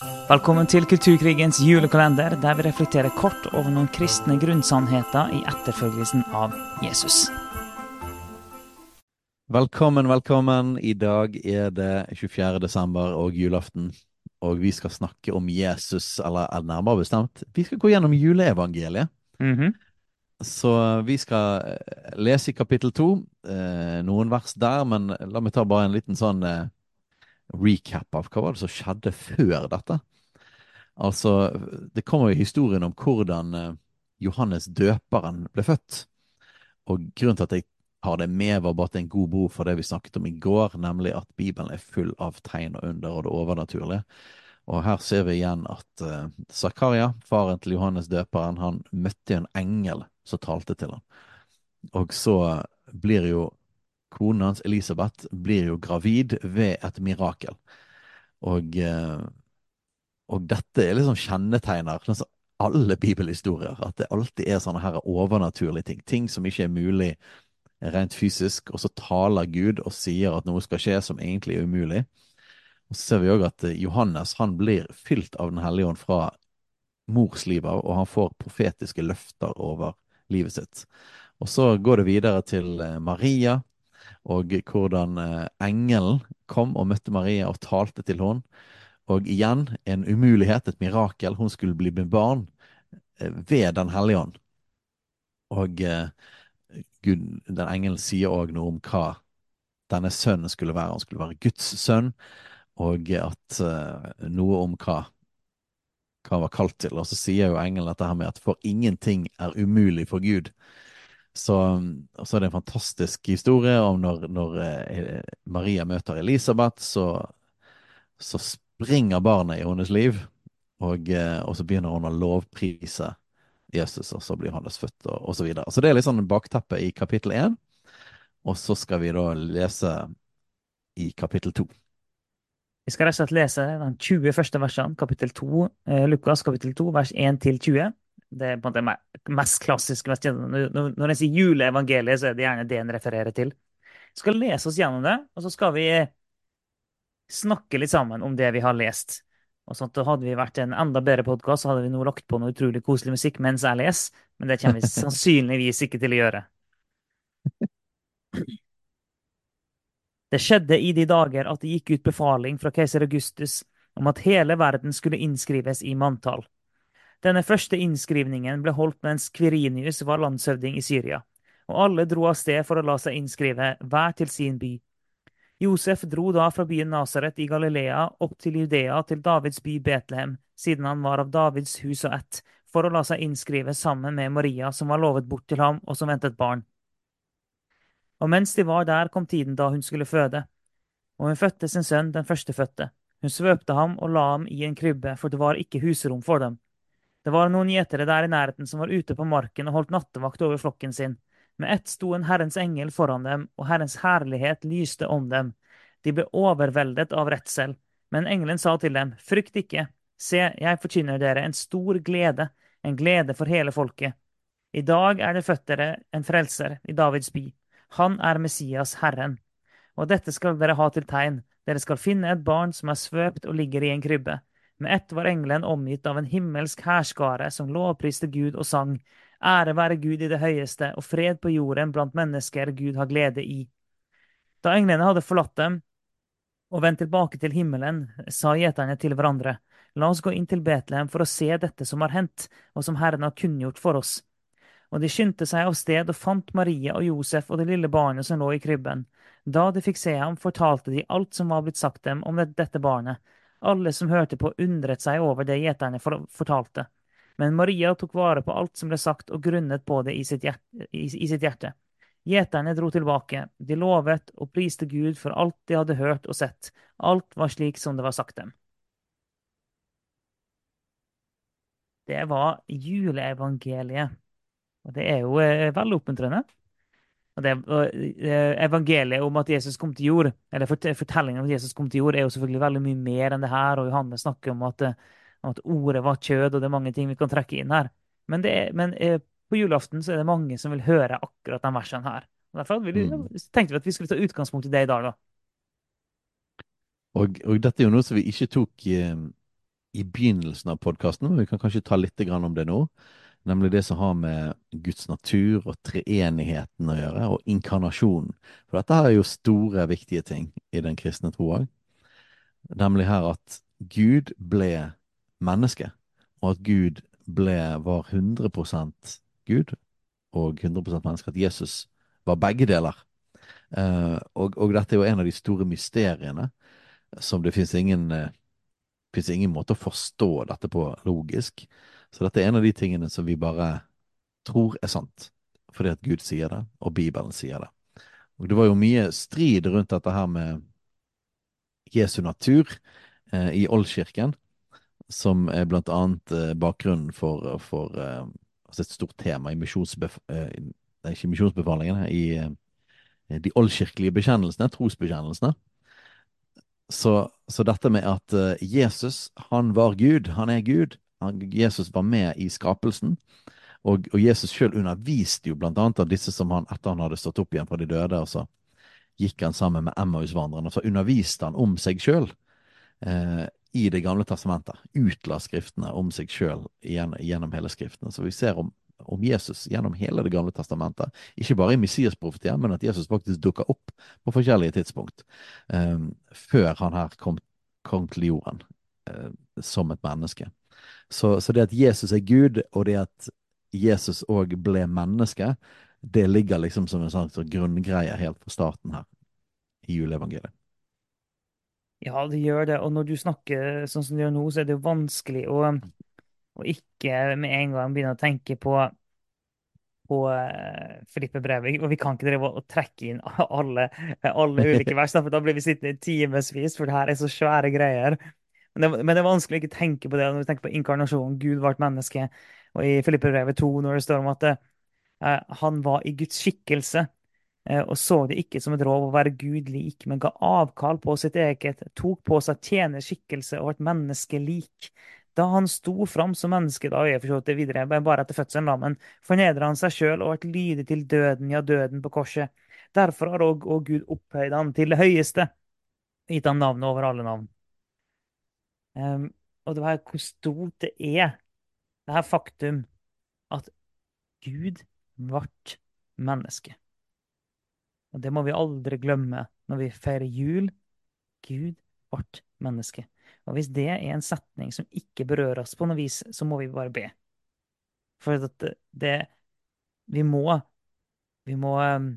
Velkommen til Kulturkrigens julekalender, der vi reflekterer kort over noen kristne grunnsannheter i etterfølgelsen av Jesus. Velkommen, velkommen. I dag er det 24. desember og julaften. Og vi skal snakke om Jesus, eller nærmere bestemt, vi skal gå gjennom juleevangeliet. Mm -hmm. Så vi skal eh, lese i kapittel to, eh, noen vers der, men la meg ta bare en liten sånn eh, recap av hva var det som skjedde før dette. Altså, det kommer jo historien om hvordan eh, Johannes døperen ble født. Og grunnen til at jeg har det med, var bare en god bro for det vi snakket om i går, nemlig at Bibelen er full av tegn og under og det overnaturlige. Og her ser vi igjen at uh, Zakaria, faren til Johannes døperen, han møtte en engel som talte til ham. Og så blir jo konen hans, Elisabeth, blir jo gravid ved et mirakel. Og uh, og dette er liksom kjennetegner altså alle bibelhistorier. At det alltid er sånne her overnaturlige ting. Ting som ikke er mulig rent fysisk. Og så taler Gud og sier at noe skal skje som egentlig er umulig. Og så ser vi òg at Johannes han blir fylt av Den hellige ånd fra mors liv av, og han får profetiske løfter over livet sitt. Og så går det videre til eh, Maria, og hvordan eh, engelen kom og møtte Maria og talte til henne. Og igjen en umulighet, et mirakel. Hun skulle bli med barn eh, ved Den hellige ånd. Og eh, Gud, den engelen sier òg noe om hva denne sønnen skulle være. Han skulle være Guds sønn, og at noe om hva, hva han var kalt til. Og så sier jo engelen dette her med at for ingenting er umulig for Gud. Så, så er det en fantastisk historie om når, når uh, Maria møter Elisabeth, så, så springer barnet i hennes liv, og, eh, og, så begynner hun å lovprise Jesus, og så blir Johannes født, og, og så videre. Så det er litt sånn bakteppe i kapittel én, og så skal vi da lese i kapittel to. Vi skal rett og slett lese de 20 første versene, kapittel 2, eh, Lukas kapittel 2, vers 1 til 20. Det er på en måte mest klassiske. Når en sier juleevangeliet, så er det gjerne det en refererer til. Vi skal lese oss gjennom det, og så skal vi snakke litt sammen om det vi har lest. Og sånt, og Hadde vi vært en enda bedre podkast, hadde vi nå lagt på noe utrolig koselig musikk mens jeg leser, men det kommer vi sannsynligvis ikke til å gjøre. Det skjedde i de dager at det gikk ut befaling fra keiser Augustus om at hele verden skulle innskrives i manntall. Denne første innskrivningen ble holdt mens Kvirinius var landshøvding i Syria, og alle dro av sted for å la seg innskrive, hver til sin by. Josef dro da fra byen Nasaret i Galilea opp til Judea, til Davids by Betlehem, siden han var av Davids hus og ett, for å la seg innskrive sammen med Maria, som var lovet bort til ham, og som ventet barn. Og mens de var der, kom tiden da hun skulle føde. Og hun fødte sin sønn, den førstefødte. Hun svøpte ham og la ham i en krybbe, for det var ikke husrom for dem. Det var noen gjetere der i nærheten som var ute på marken og holdt nattevakt over flokken sin. Med ett sto en Herrens engel foran dem, og Herrens herlighet lyste om dem. De ble overveldet av redsel, men engelen sa til dem, frykt ikke, se, jeg forkynner dere en stor glede, en glede for hele folket. I dag er det født dere en frelser i Davids by. Han er Messias, Herren. Og dette skal dere ha til tegn, dere skal finne et barn som er svøpt og ligger i en krybbe. Med ett var engelen omgitt av en himmelsk hærskare som lovpriste Gud og sang, Ære være Gud i det høyeste, og fred på jorden blant mennesker Gud har glede i. Da englene hadde forlatt dem og vendt tilbake til himmelen, sa gjeterne til hverandre, La oss gå inn til Betlehem for å se dette som har hendt, og som Herren har kunngjort for oss. Og de skyndte seg av sted og fant Maria og Josef og det lille barnet som lå i krybben. Da de fikk se ham, fortalte de alt som var blitt sagt dem om dette barnet. Alle som hørte på, undret seg over det gjeterne fortalte. Men Maria tok vare på alt som ble sagt, og grunnet på det i sitt hjerte. Gjeterne dro tilbake. De lovet og priste Gud for alt de hadde hørt og sett. Alt var slik som det var sagt dem. Det var juleevangeliet. Og det er jo eh, veldig oppmuntrende. Og det, eh, evangeliet om at Jesus kom til jord, eller fortellingen om at Jesus kom til jord, er jo selvfølgelig veldig mye mer enn det her. Og Johannes snakker om at eh, at ordet var kjød, og det er mange ting vi kan trekke inn her. Men, er, men eh, på julaften så er det mange som vil høre akkurat den versene her. Og Derfor vi, mm. tenkte vi at vi skulle ta utgangspunkt i det i dag, da. Og, og, dette er jo noe som vi ikke tok i, i begynnelsen av podkasten, men vi kan kanskje ta litt om det nå. Nemlig det som har med Guds natur og treenigheten å gjøre, og inkarnasjonen. For dette her er jo store, viktige ting i den kristne troa. Nemlig her at Gud ble menneske, og at Gud ble, var 100% Gud og 100 menneske. At Jesus var begge deler. Uh, og, og, dette er jo en av de store mysteriene som det fins ingen, uh, ingen måte å forstå dette på logisk. Så dette er en av de tingene som vi bare tror er sant, fordi at Gud sier det, og Bibelen sier det. Og Det var jo mye strid rundt dette her med Jesu natur eh, i Oldkirken, som er blant annet bakgrunnen for, for altså et stort tema i misjonsbef nei, ikke misjonsbefalingene, i Eh, de oldkirkelige bekjennelsene, trosbekjennelsene. Så, så, dette med at uh, Jesus, han var Gud, han er Gud. Jesus var med i skapelsen. Og, og Jesus sjøl underviste jo blant annet av disse som han etter han hadde stått opp igjen fra de døde, og så gikk han sammen med Emmausvandrerne, og så underviste han om seg sjøl eh, i Det gamle testamentet. Utla skriftene om seg sjøl gjennom hele skriftene. Så vi ser om om Jesus gjennom hele Det gamle testamentet. Ikke bare i Messias-profetien, men at Jesus faktisk dukka opp på forskjellige tidspunkt eh, før han her kom, kom til jorden eh, som et menneske. Så, så, det at Jesus er Gud, og det at Jesus òg ble menneske, det ligger liksom som en sånn grunngreie helt fra starten her i juleevangeliet. Ja, det gjør det. Og når du snakker sånn som du gjør nå, så er det jo vanskelig å å ikke med en gang begynne å tenke på på uh, Filippe-brevet. Og vi kan ikke drive og trekke inn alle, alle ulike vers, for da blir vi sittende i timevis, for det her er så svære greier. Men det, men det, er vanskelig å ikke tenke på det når vi tenker på inkarnasjonen. Gud ble menneske. Og i Filippe-brevet 2, når det står om at eh, han var i Guds skikkelse, eh, og så det ikke som et rov å være Gud lik, men ga avkall på sitt eget, tok på seg tjenerskikkelse og et menneskelik. Da han sto fram som menneske, da jeg forstått det videre, bare etter fødselen, da, men fornedra han seg sjøl og ble lydig til døden, ja, døden på korset. Derfor har òg Gud opphøyd han til det høyeste, gitt han navnet over alle navn. Um, og det var hvor stort det er, det her faktum, at Gud ble menneske. Og det må vi aldri glemme når vi feirer jul. Gud ble menneske. Og hvis det er en setning som ikke berører oss på noe vis, så må vi bare be. For det, det Vi må Vi må um,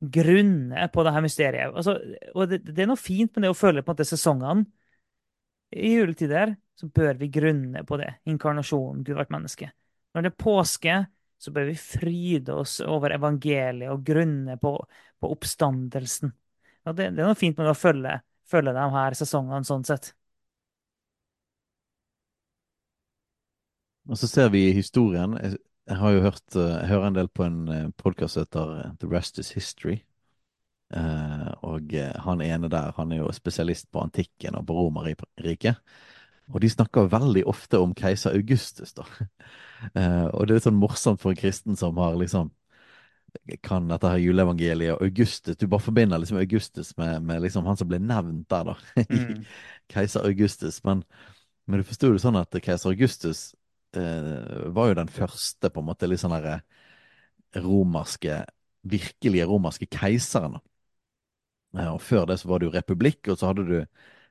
grunne på det her mysteriet. Altså, og det, det, er noe fint med det å føle på en måte sesongene. I juletider så bør vi grunne på det. Inkarnasjonen, Gud vært menneske. Når det er påske, så bør vi fryde oss over evangeliet og grunne på, på oppstandelsen. Og det, det, er noe fint med å følge følge de her sesongene sånn sett. Og så ser vi historien Jeg har jo hørt eh, hører en del på en eh, podkast som heter eh, The Rest Is History. Uh, og han ene der han er jo spesialist på antikken og på Romerriket. Og de snakker veldig ofte om keiser Augustus, da. Uh, og det er litt sånn morsomt for en kristen som har liksom kan dette her juleevangeliet. og Augustus, Du bare forbinder liksom Augustus med, med liksom han som ble nevnt der, da. Mm. keiser Augustus. Men, men du forsto det sånn at keiser Augustus uh, var jo den første på en måte litt sånn derre romerske Virkelige romerske keiseren. Og før det så var det jo republikk, og så hadde du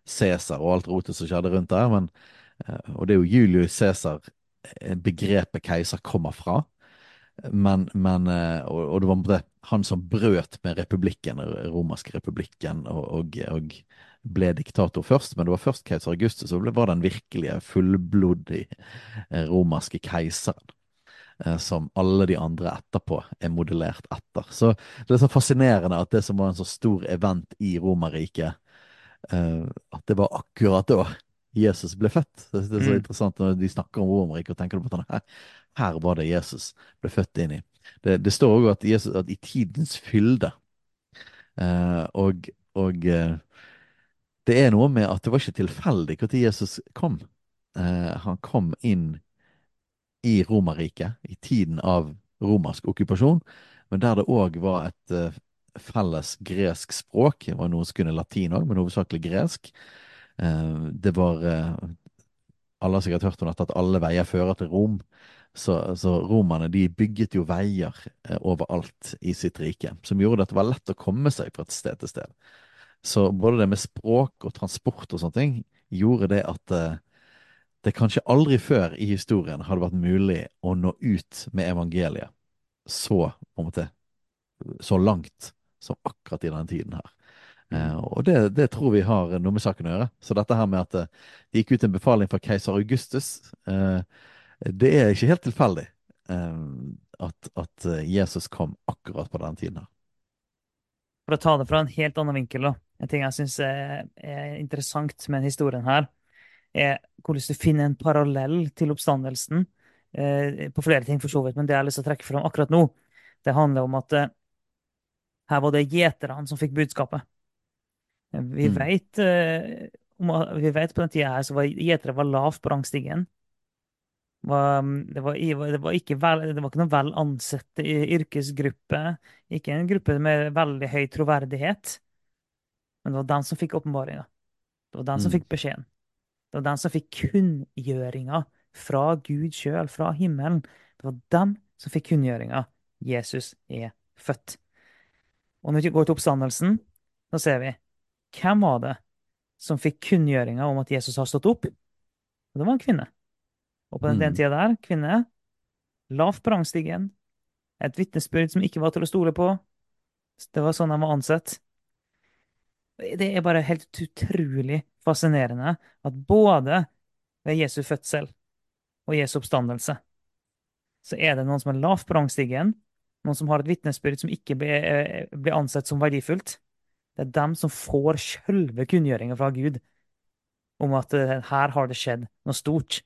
Cæsar og alt rotet som skjedde rundt der. Men, eh, og det er jo Julius Cæsar eh, begrepet keiser kommer fra. Men, men eh, og, og, det var han som brøt med republikken, romerske republikken, og, og, og, ble diktator først. Men det var først keiser Augustus som var den virkelige, fullblodige romerske keiseren. Eh, som alle de andre etterpå er modellert etter. Så det er så fascinerende at det som var en så stor event i Romerriket, at det var akkurat da Jesus ble født. Det er så mm. interessant når de snakker om Romerriket, og tenker på at her, her var det Jesus ble født inn i. Det, det står òg at, at i tidens fylde. Eh, og, og eh, det er noe med at det var ikke tilfeldig når Jesus kom. Eh, han kom inn i Romerriket i tiden av romersk okkupasjon, men der det òg var et uh, felles gresk språk. Det var noen som kunne latin òg, men hovedsakelig gresk. Uh, det var uh, alle har sikkert hørt om dette, at alle veier fører til Rom. Så, så romerne de bygget jo veier eh, overalt i sitt rike, som gjorde at det var lett å komme seg fra et sted til sted. Så både det med språk og transport og sånne ting gjorde det at eh, det kanskje aldri før i historien hadde vært mulig å nå ut med evangeliet så, på en måte, så langt som akkurat i denne tiden her. Eh, og det, det tror vi har noe med saken å gjøre. Så dette her med at eh, det gikk ut en befaling fra keiser Augustus, eh, det er ikke helt tilfeldig eh, at, at eh, Jesus kom akkurat på den tiden her. For å ta det fra en helt annen vinkel, da. En ting jeg syns er, er interessant med historien her, er hvordan du finner en parallell til oppstandelsen. Eh, på flere ting, for så vidt, men det jeg har lyst til å trekke fram akkurat nå, det handler om at eh, her var det gjeterne som fikk budskapet. Vi Mm. vet, eh, om, vi vet på den tida her så var gjetere var lavt på rangstigen. Var, det, var, det, var ikke vel, det var ikke noen vel ansette yrkesgruppe. Ikke en gruppe med veldig høy troverdighet. Men det var den som fikk åpenbaringa. Det var den som Mm. fikk beskjeden. Det var den som fikk kunngjøringa fra Gud sjøl, fra himmelen. Det var dem som fikk kunngjøringa. Jesus er født. Og når vi går til oppstandelsen, da ser vi hvem var det som fikk kunngjøringa om at Jesus har stått opp? Og det var en kvinne. Og på den, Mm. tida der, kvinne, lavt på rangstigen, et vitnesbyrd som ikke var til å stole på. Det var sånn de var ansett. Det er bare helt utrolig fascinerende at både ved Jesu fødsel og Jesu oppstandelse så er det noen som er lavt på rangstigen, noen som har et vitnesbyrd som ikke blir, eh, ansett som verdifullt. Det er dem som får sjølve kunngjøringa fra Gud om at eh, her har det skjedd noe stort.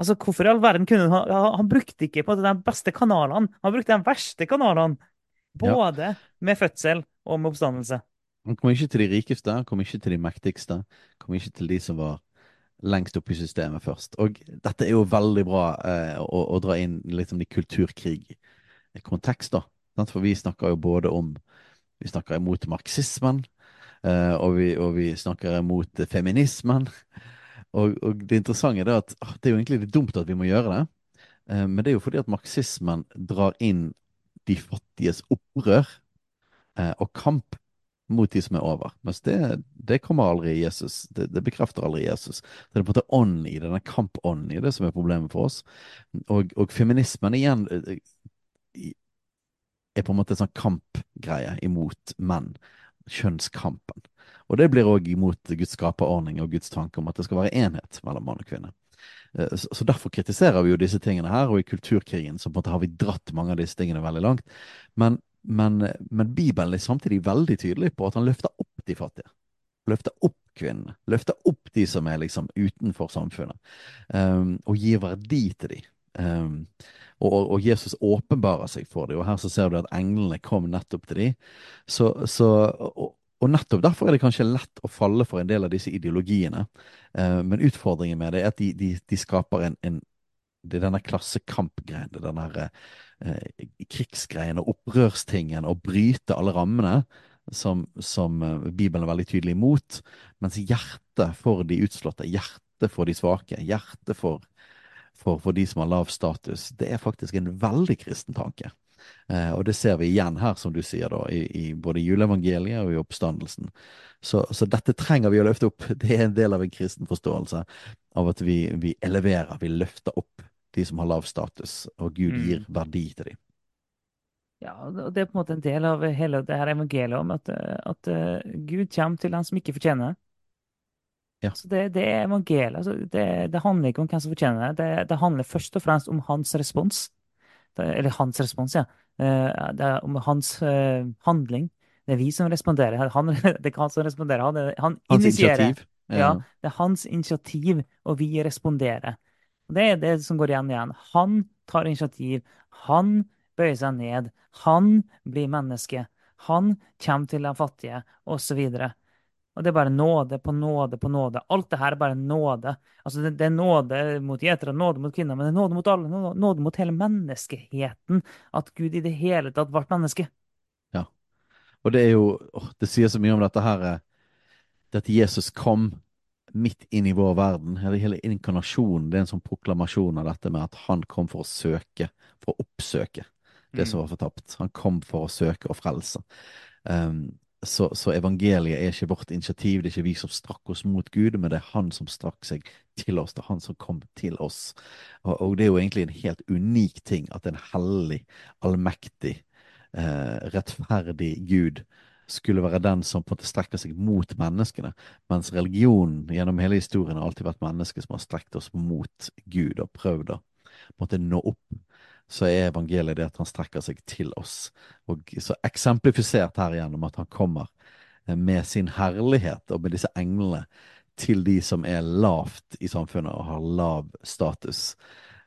Altså, Hvorfor i all verden kunne han Han, brukte ikke på de beste kanalene, han brukte de verste kanalene. Ja. Både med fødsel og med oppstandelse. Han kom ikke til de rikeste, han kom ikke til de mektigste, han kom ikke til de som var lengst oppe i systemet først. Og dette er jo veldig bra eh, å, å dra inn liksom i kulturkrig-kontekster. da. For vi snakker jo både om Vi snakker imot marxismen, eh, og, vi, og vi snakker imot feminismen. Og, og det interessante er at ah, det er jo egentlig litt dumt at vi må gjøre det, eh, men det er jo fordi at marxismen drar inn de fattiges opprør eh, og kamp mot de som er over. Mens det, det kommer aldri i Jesus. Det, det bekrefter aldri Jesus. Det er på en måte ånden i det, denne kampånden i det som er problemet for oss. Og, og feminismen igjen eh, er på en måte en sånn kampgreie imot menn. Kjønnskampen. Og det blir òg imot Guds skaperordning og Guds tanke om at det skal være enhet mellom mann og kvinne. Eh, så derfor kritiserer vi jo disse tingene her, og i kulturkrigen så på en måte har vi dratt mange av disse tingene veldig langt. Men, men, men Bibelen er samtidig veldig tydelig på at han løfter opp de fattige. Løfter opp kvinnene. Løfter opp de som er liksom utenfor samfunnet. Um, og gir verdi til dem. Um, og, og Jesus åpenbarer seg for dem. Og her så ser du at englene kom nettopp til dem. Så, så, og, og nettopp derfor er det kanskje lett å falle for en del av disse ideologiene. Eh, men utfordringen med det er at de, de, de skaper en, en Det er denne klassekampgreien, det er denne eh, krigsgreien og opprørstingen, og bryte alle rammene, som, som eh, Bibelen er veldig tydelig imot. Mens hjertet for de utslåtte, hjertet for de svake, hjertet for, for, for de som har lav status, det er faktisk en veldig kristen tanke. Eh, og det ser vi igjen her, som du sier, da, i, i både juleevangeliet og i oppstandelsen. Så, så dette trenger vi å løfte opp. Det er en del av en kristen forståelse av at vi, vi eleverer, vi løfter opp de som har lav status, og Gud Mm. gir verdi til dem. Ja, og det er på en måte en del av hele det her evangeliet om at, at eh, Gud kommer til den som ikke fortjener det. Ja. Så det, det er evangeliet. Altså, det, det handler ikke om hvem som fortjener det. det. Det handler først og fremst om hans respons. Eller hans respons, ja. Eh, Det er om hans eh, handling. Det er vi som responderer. Han, det er ikke han som responderer. Han, han Hans initierer. initiativ. Ja, det er hans initiativ, og vi responderer. Det er det som går igjen igjen. Han tar initiativ. Han bøyer seg ned. Han blir menneske. Han kommer til de fattige, osv. Og det er bare nåde på nåde på nåde. Alt det her er bare nåde. Altså det, det er nåde mot gjetere, nåde mot kvinner, men det er nåde mot alle. Nåde, mot hele menneskeheten. At Gud i det hele tatt ble menneske. Ja. Og det er jo åh, Det sier så mye om dette her eh, at Jesus kom midt inn i vår verden. Hele, inkarnasjonen det er en sånn proklamasjon av dette med at han kom for å søke, for å oppsøke det som Mm. var fortapt. Han kom for å søke og frelse. Um, så, så evangeliet er ikke vårt initiativ, det er ikke vi som strakk oss mot Gud, men det er han som strakk seg til oss, det er han som kom til oss. Og, og det er jo egentlig en helt unik ting at en hellig, allmektig, eh, rettferdig Gud skulle være den som på en måte strekker seg mot menneskene, mens religionen gjennom hele historien har alltid vært mennesker som har strekt oss mot Gud og prøvd å måtte nå opp. Så er evangeliet det at han strekker seg til oss. Og så eksemplifisert her gjennom at han kommer eh, med sin herlighet og med disse englene til de som er lavt i samfunnet og har lav status.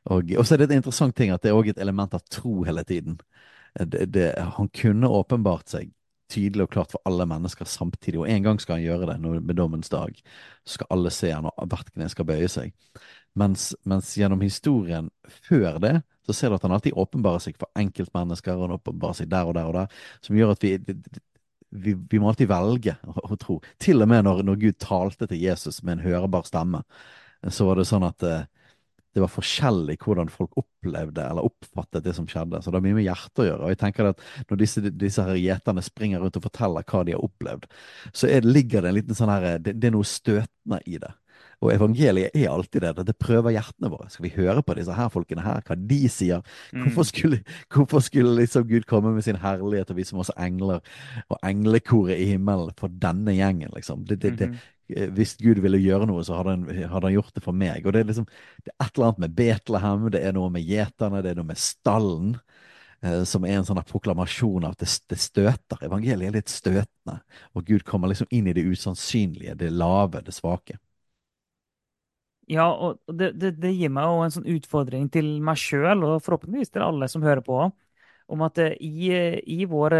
Og, og så er det et interessant ting at det er også et element av tro hele tiden. Det, det, han kunne åpenbart seg tydelig og klart for alle mennesker samtidig, og en gang skal han gjøre det når, med dommens dag. Så skal alle se han, og hvert kne skal bøye seg. Mens, mens gjennom historien før det, så ser du at han alltid åpenbarer seg for enkeltmennesker, og han åpenbarer seg der og der og der, som gjør at vi, vi, vi må alltid velge å, å tro. Til og med når, når Gud talte til Jesus med en hørbar stemme, så var det sånn at eh, det var forskjellig hvordan folk opplevde eller oppfattet det som skjedde. Så det har mye med hjertet å gjøre. Og jeg tenker at når disse, disse her gjeterne springer rundt og forteller hva de har opplevd, så er, ligger det en liten sånn her det, det er noe støtende i det. Og evangeliet er alltid det. Det prøver hjertene våre. Skal vi høre på disse her folkene her, hva de sier? Hvorfor skulle, hvorfor skulle liksom Gud komme med sin herlighet og vise oss engler og englekoret i himmelen for denne gjengen, liksom? Det, det, det, hvis Gud ville gjøre noe, så hadde han, hadde han, gjort det for meg. Og det er liksom det er et eller annet med Betlehem, det er noe med gjeterne, det er noe med stallen. Eh, som er en sånn proklamasjon av at det, det, støter. Evangeliet er litt støtende. Og Gud kommer liksom inn i det usannsynlige, det lave, det svake. Ja, og det, det, det gir meg jo en sånn utfordring til meg sjøl, og forhåpentligvis til alle som hører på, om at i, i vår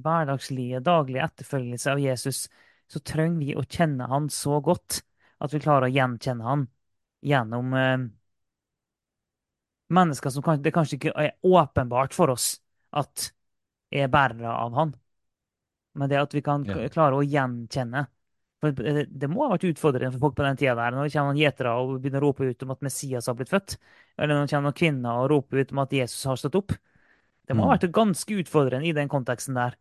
hverdagslige, daglige etterfølgelse av Jesus, så trenger vi å kjenne han så godt at vi klarer å gjenkjenne han gjennom eh, mennesker som kan, det kanskje ikke er åpenbart for oss at er bærere av han. Men det at vi kan Ja. klare å gjenkjenne for det, det må ha vært utfordrende for folk på den tida der, når det kommer noen gjetere og begynner å rope ut om at Messias har blitt født, eller når det kommer noen kvinner og roper ut om at Jesus har stått opp. Det må ha Mm. vært ganske utfordrende i den konteksten der.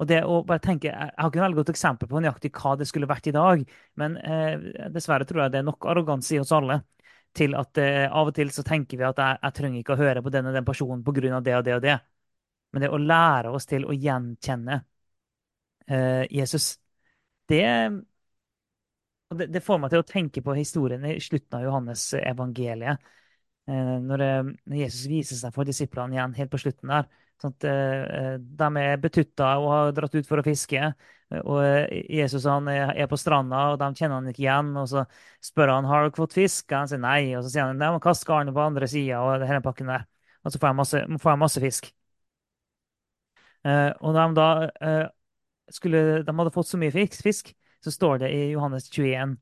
Og det å bare tenke, Jeg har ikke noe veldig godt eksempel på nøyaktig hva det skulle vært i dag, men eh, dessverre tror jeg det er nok arroganse i oss alle til at eh, av og til så tenker vi at jeg, jeg trenger ikke å høre på den og den personen pga. det og det og det. Men det å lære oss til å gjenkjenne eh, Jesus, det, det, det får meg til å tenke på historien i slutten av Johannes evangeliet. Eh, det, når Jesus viser seg for disiplene igjen helt på slutten der. Sånn at eh, De er betutta og har dratt ut for å fiske. Og eh, Jesus han er, på stranda, og de kjenner han ikke igjen. og Så spør han har dere fått fisk. Han sier nei. Og så sier han nei, må kaste garnet på andre sida og hele pakken der. Og så får jeg masse, masse fisk. Eh, og de da eh, skulle, de hadde fått så mye fisk, fisk, så står det i Johannes 21,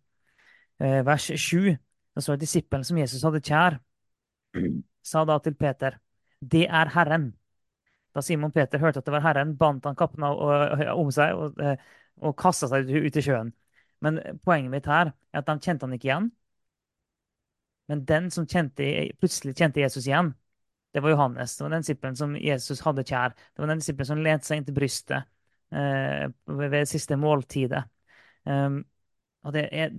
eh, vers 7, da står det disippelen som Jesus hadde kjær, sa da til Peter, det er Herren. Da Simon Peter hørte at det var Herren, bandt han kappen om seg og, eh, og kasta seg ut i sjøen. Men poenget mitt her er at de kjente han ikke igjen. Men den som kjente, plutselig kjente Jesus igjen, det var Johannes. Det var den disippelen som Jesus hadde kjær. Det var den disippelen som lente seg inn til brystet eh, ved det siste måltidet. Um, og det er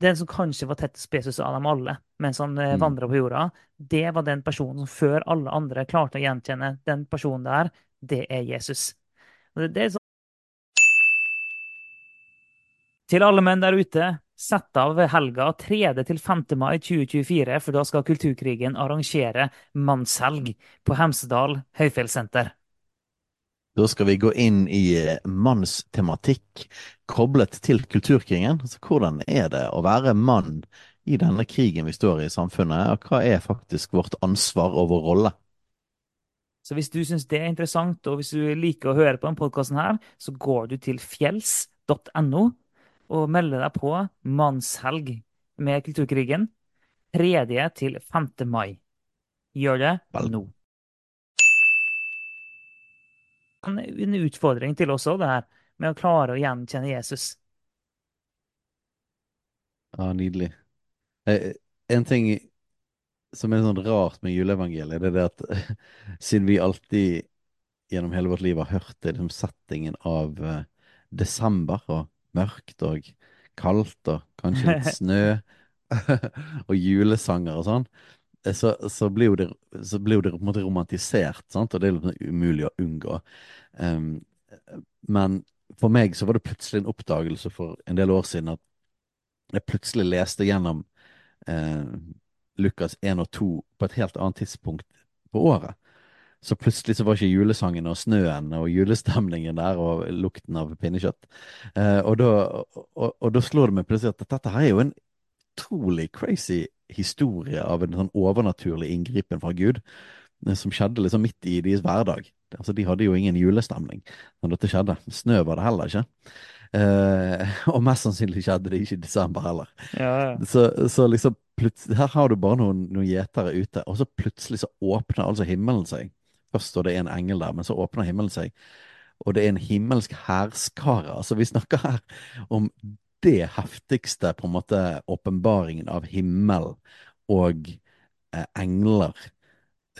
den som kanskje var tettest Jesus av dem alle mens han eh, Mm. vandra på jorda. Det var den personen som før alle andre klarte å gjenkjenne den personen der. Det er Jesus. Det, det er sånn Til alle menn der ute, sett av helga 3. til 5. mai 2024, for da skal Kulturkrigen arrangere mannshelg på Hemsedal høyfjellssenter. Da skal vi gå inn i eh, mannstematikk koblet til kulturkrigen. Altså, hvordan er det å være mann i denne krigen vi står i i samfunnet, og hva er faktisk vårt ansvar og vår rolle? Så hvis du syns det er interessant, og hvis du liker å høre på denne podkasten her, så går du til fjells.no og melder deg på mannshelg med Kulturkrigen 3. til 5. mai. Gjør det Vel. nå. En en utfordring til oss òg, det her med å klare å gjenkjenne Jesus. Ja, nydelig. Eh, en ting som er sånn rart med juleevangeliet, det er det at siden vi alltid gjennom hele vårt liv har hørt det, liksom settingen av eh, desember og mørkt og kaldt og kanskje litt snø og julesanger og sånn, så, så blir jo det, blir det på en måte romantisert, sant? og det er umulig å unngå. Um, men for meg så var det plutselig en oppdagelse for en del år siden at jeg plutselig leste gjennom eh, Lukas 1 og 2 på et helt annet tidspunkt på året. Så plutselig så var ikke julesangen og snøen og julestemningen der og lukten av pinnekjøtt. Eh, og, da, og, da, slår det meg plutselig at dette her er jo en utrolig crazy historie av en sånn overnaturlig inngripen fra Gud, eh, som skjedde liksom midt i deres hverdag. Altså, de hadde jo ingen julestemning når dette skjedde. Snø var det heller ikke. Eh, og mest sannsynlig skjedde det ikke i desember heller. Ja, ja. Så, så liksom her har du bare noen, noen gjetere ute, og så plutselig så åpner altså himmelen seg. Først står det en engel der, men så åpner himmelen seg, og det er en himmelsk hærskare. Altså, vi snakker her om det heftigste, på en måte, åpenbaringen av himmel og eh, engler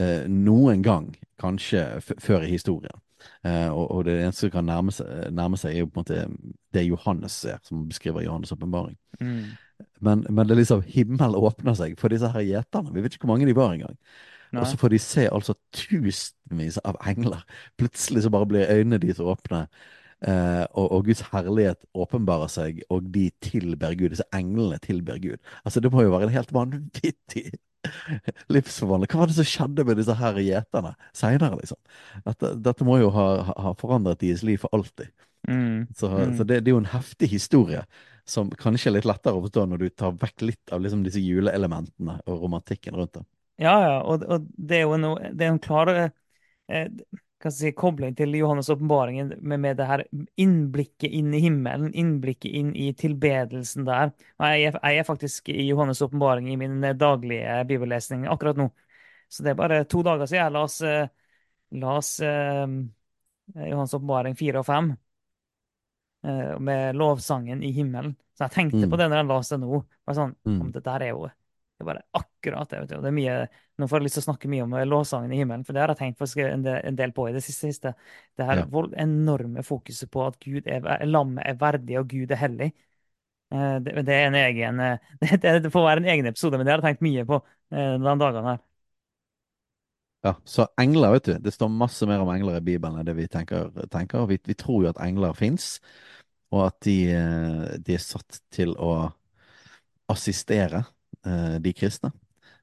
eh, noen gang, kanskje før i historien. Eh, og, og, det eneste som kan nærme seg, nærme seg, er jo på en måte det Johannes ser, som beskriver Johannes' åpenbaring. Mm. Men, men, det er liksom himmel åpner seg for disse her gjeterne. Vi vet ikke hvor mange de var engang. Og så får de se altså tusenvis av engler. Plutselig så bare blir øynene deres åpne. Eh, og, og, Guds herlighet åpenbarer seg, og de tilber Gud. Disse englene tilber Gud. Altså Det må jo være en helt vanvittig livsforvandling. Hva var det som skjedde med disse her gjeterne seinere, liksom? Dette, dette, må jo ha, ha forandret deres liv for alltid. Mm. Så, mm. så det, det, er jo en heftig historie som kanskje er litt lettere å forstå når du tar vekk litt av liksom disse juleelementene og romantikken rundt det. Ja, ja, og, og det er jo en, det er en klar eh, si, kobling til Johannes' åpenbaringen med, med, det her innblikket inn i himmelen, innblikket inn i tilbedelsen der. Jeg, jeg er faktisk i Johannes' åpenbaring i min daglige bibellesning akkurat nå. Så det er bare to dager siden jeg las, la oss eh, Johannes' åpenbaring fire og fem. Eh, med lovsangen i himmelen. Så jeg tenkte mm. på det når jeg leste det nå. Bare sånn, mm. Dette er jo det er bare akkurat det. vet du. Det er mye, Nå får jeg lyst til å snakke mye om eh, lovsangen i himmelen, for det har jeg tenkt faktisk en del, på i det siste. siste. Det her ja. enorme fokuset på at Gud er, lammet er verdig og Gud er hellig. Eh, det, det, er en egen, det, det, får være en egen episode, men det har jeg tenkt mye på de dagene her. Ja, så engler, vet du. Det står masse mer om engler i Bibelen enn det vi tenker. tenker. Vi, vi, tror jo at engler fins, og at de, eh, de, er satt til å assistere eh, de kristne.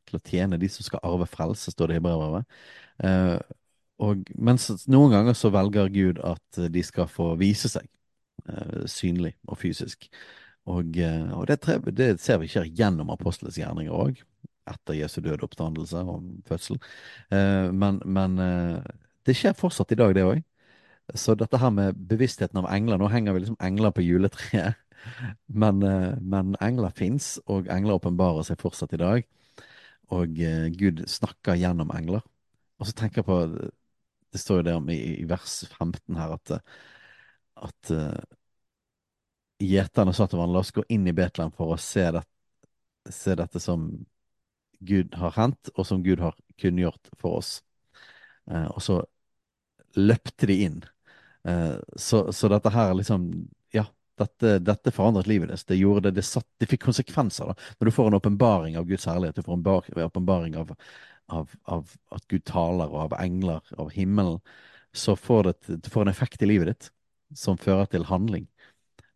Til å tjene de som skal arve frelse, står det i brevbrevet. Eh, og mens noen ganger så velger Gud at de skal få vise seg eh, synlig og fysisk. Og, eh, og det, det, ser vi skjer gjennom apostelens gjerninger òg etter Jesu døde oppstandelse og fødsel. Eh, men, men eh, det skjer fortsatt i dag, det òg. Så dette her med bevisstheten av engler Nå henger vi liksom engler på juletreet. Men, eh, men engler fins, og engler åpenbarer seg fortsatt i dag. Og Gud snakker gjennom engler. Og så tenker jeg på Det står jo det om i, vers 15 her at, at gjeterne sa til hverandre la oss gå inn i Betlehem for å se, det, se dette som Gud har hendt, og som Gud har kunngjort for oss. Eh, og så løpte de inn. Eh, så, så, dette her liksom Ja, dette, dette forandret livet deres. Det gjorde det, det, satt, det fikk konsekvenser. da. Når du får en åpenbaring av Guds herlighet, du får en åpenbaring av, av, av, at Gud taler, og av engler, av himmelen, så får det, du får en effekt i livet ditt som fører til handling.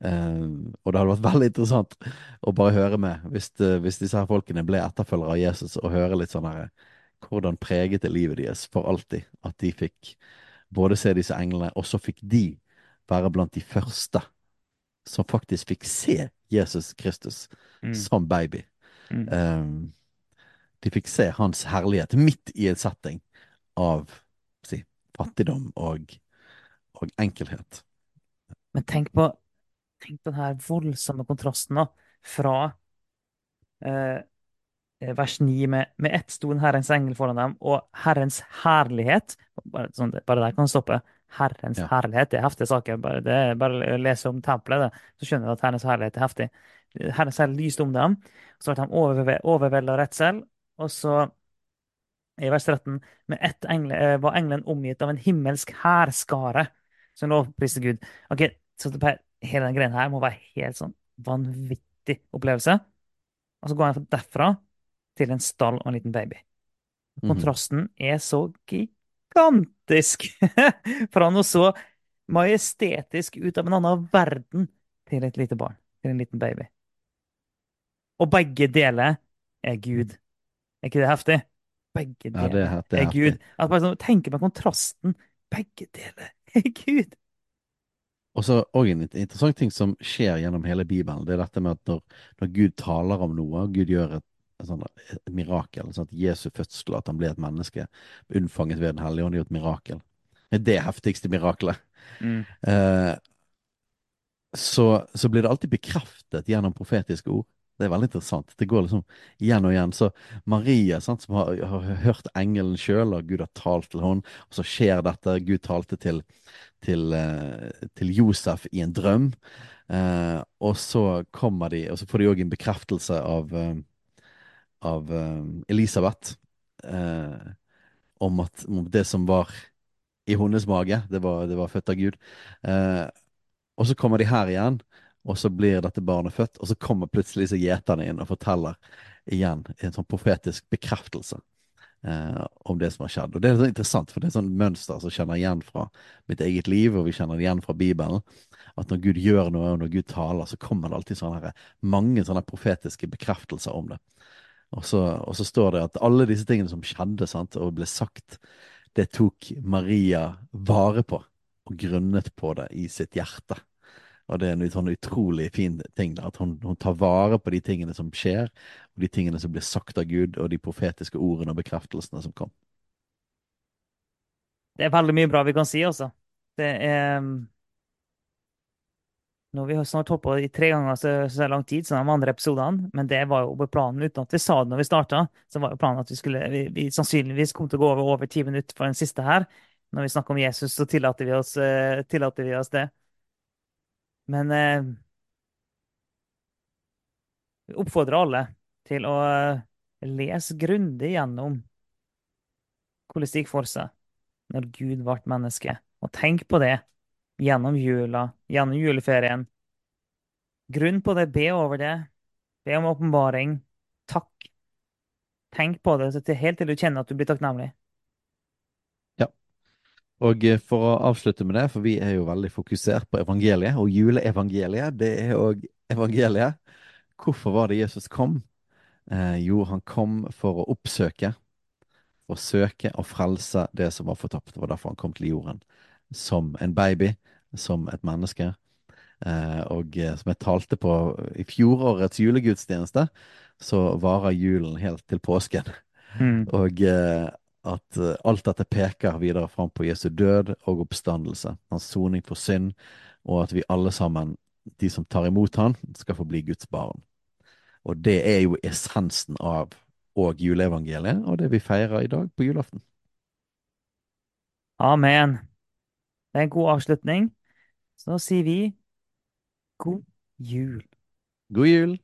Uh, og det hadde vært veldig interessant å bare høre med, hvis, uh, hvis disse her folkene ble etterfølgere av Jesus, og høre litt sånn her Hvordan preget det livet deres for alltid? At de fikk både se disse englene, og så fikk de være blant de første som faktisk fikk se Jesus Kristus mm. som baby. Mm. Um, de fikk se hans herlighet midt i en setting av si, fattigdom og, og enkelhet. Men tenk på Tenk den her voldsomme kontrasten da, fra eh, vers 9 med, med ett sto en Herrens engel foran dem, og Herrens herlighet Bare, sånn, bare der kan du stoppe. Herrens ja. herlighet er heftige saker. Bare, det er bare å lese om tempelet, det, så skjønner du at Herrens herlighet er heftig. Herren selv lyste om dem. Så ble de overve overveldet av redsel. Og så, i vers 13, med ett engle, eh, var engelen omgitt av en himmelsk hærskare som lovpriste Gud. Ok, Så det, hele den greia her må være helt sånn vanvittig opplevelse. Og så går han derfra til en stall og en liten baby. Mhm. Kontrasten er så gigantisk! Fra noe så majestetisk ut av en annen verden til et lite barn, til en liten baby. Og begge deler er Gud. Er ikke det heftig? Begge Ja, det er det er er Gud. At bare sånn, tenker på kontrasten. Begge deler er Gud. Og så òg en interessant ting som skjer gjennom hele Bibelen, det er dette med at når, når Gud taler om noe, Gud gjør et, sånn, et mirakel, sånn at Jesu fødsel, at han ble et menneske, unnfanget ved Den hellige ånd, er jo et mirakel. Det er det heftigste mirakelet. Eh, så, så blir det alltid bekreftet gjennom profetiske ord. Det er veldig interessant. Det går liksom igjen og igjen. Så Maria, sant, som har, har hørt engelen sjøl, og Gud har talt til henne, og så skjer dette. Gud talte til, til, eh, til Josef i en drøm. Eh, og så kommer de, og så får de òg en bekreftelse av, eh, av eh, Elisabeth eh, om at det som var i hennes mage, det var, det var født av Gud. Eh, og så kommer de her igjen, og så blir dette barnet født, og så kommer plutselig disse gjeterne inn og forteller igjen en sånn profetisk bekreftelse eh, om det som har skjedd. Og det er så interessant, for det er et sånt mønster som kjenner igjen fra mitt eget liv, og vi kjenner det igjen fra Bibelen. At når Gud gjør noe, og når Gud taler, så kommer det alltid sånne her, mange sånne profetiske bekreftelser om det. Og så, og så står det at alle disse tingene som skjedde sant, og ble sagt, det tok Maria vare på og grunnet på det i sitt hjerte. Og det er en sånn utrolig fin ting, at hun, hun tar vare på de tingene som skjer, og de tingene som blir sagt av Gud, og de profetiske ordene og bekreftelsene som kom. Det er veldig mye bra vi kan si, altså. Det er Nå har snart hoppa i tre ganger så, så lang tid som de andre episodene, men det var jo planen uten at vi sa det når vi starta. Så var jo planen at vi skulle vi, vi sannsynligvis kom til å gå over over ti minutter for den siste her. Når vi snakker om Jesus, så tillater vi oss, eh, tillater vi oss det. Men eh, vi oppfordrer alle til å eh, lese grundig gjennom hvordan det gikk for seg når Gud ble menneske. Og tenk på det gjennom jula, gjennom juleferien. Grunn på det, be over det. Be om åpenbaring. Takk. Tenk på det helt til du kjenner at du blir takknemlig. Ja. Og eh, for å avslutte med det, for vi er jo veldig fokusert på evangeliet, og juleevangeliet, det er òg evangeliet. Hvorfor var det Jesus kom? Eh, jo, han kom for å oppsøke, for å søke og frelse det som var fortapt. Det var derfor han kom til jorden. Som en baby, som et menneske. Eh, og eh, som jeg talte på i fjorårets julegudstjeneste, så varer julen helt til påsken. Mm. Og eh, at alt dette peker videre fram på Jesu død og oppstandelse, hans soning for synd, og at vi alle sammen, de som tar imot han, skal få bli Guds barn. Og det er jo essensen av og juleevangeliet, og det vi feirer i dag på julaften. Amen. Det er en god avslutning. Så sier vi god jul. God jul!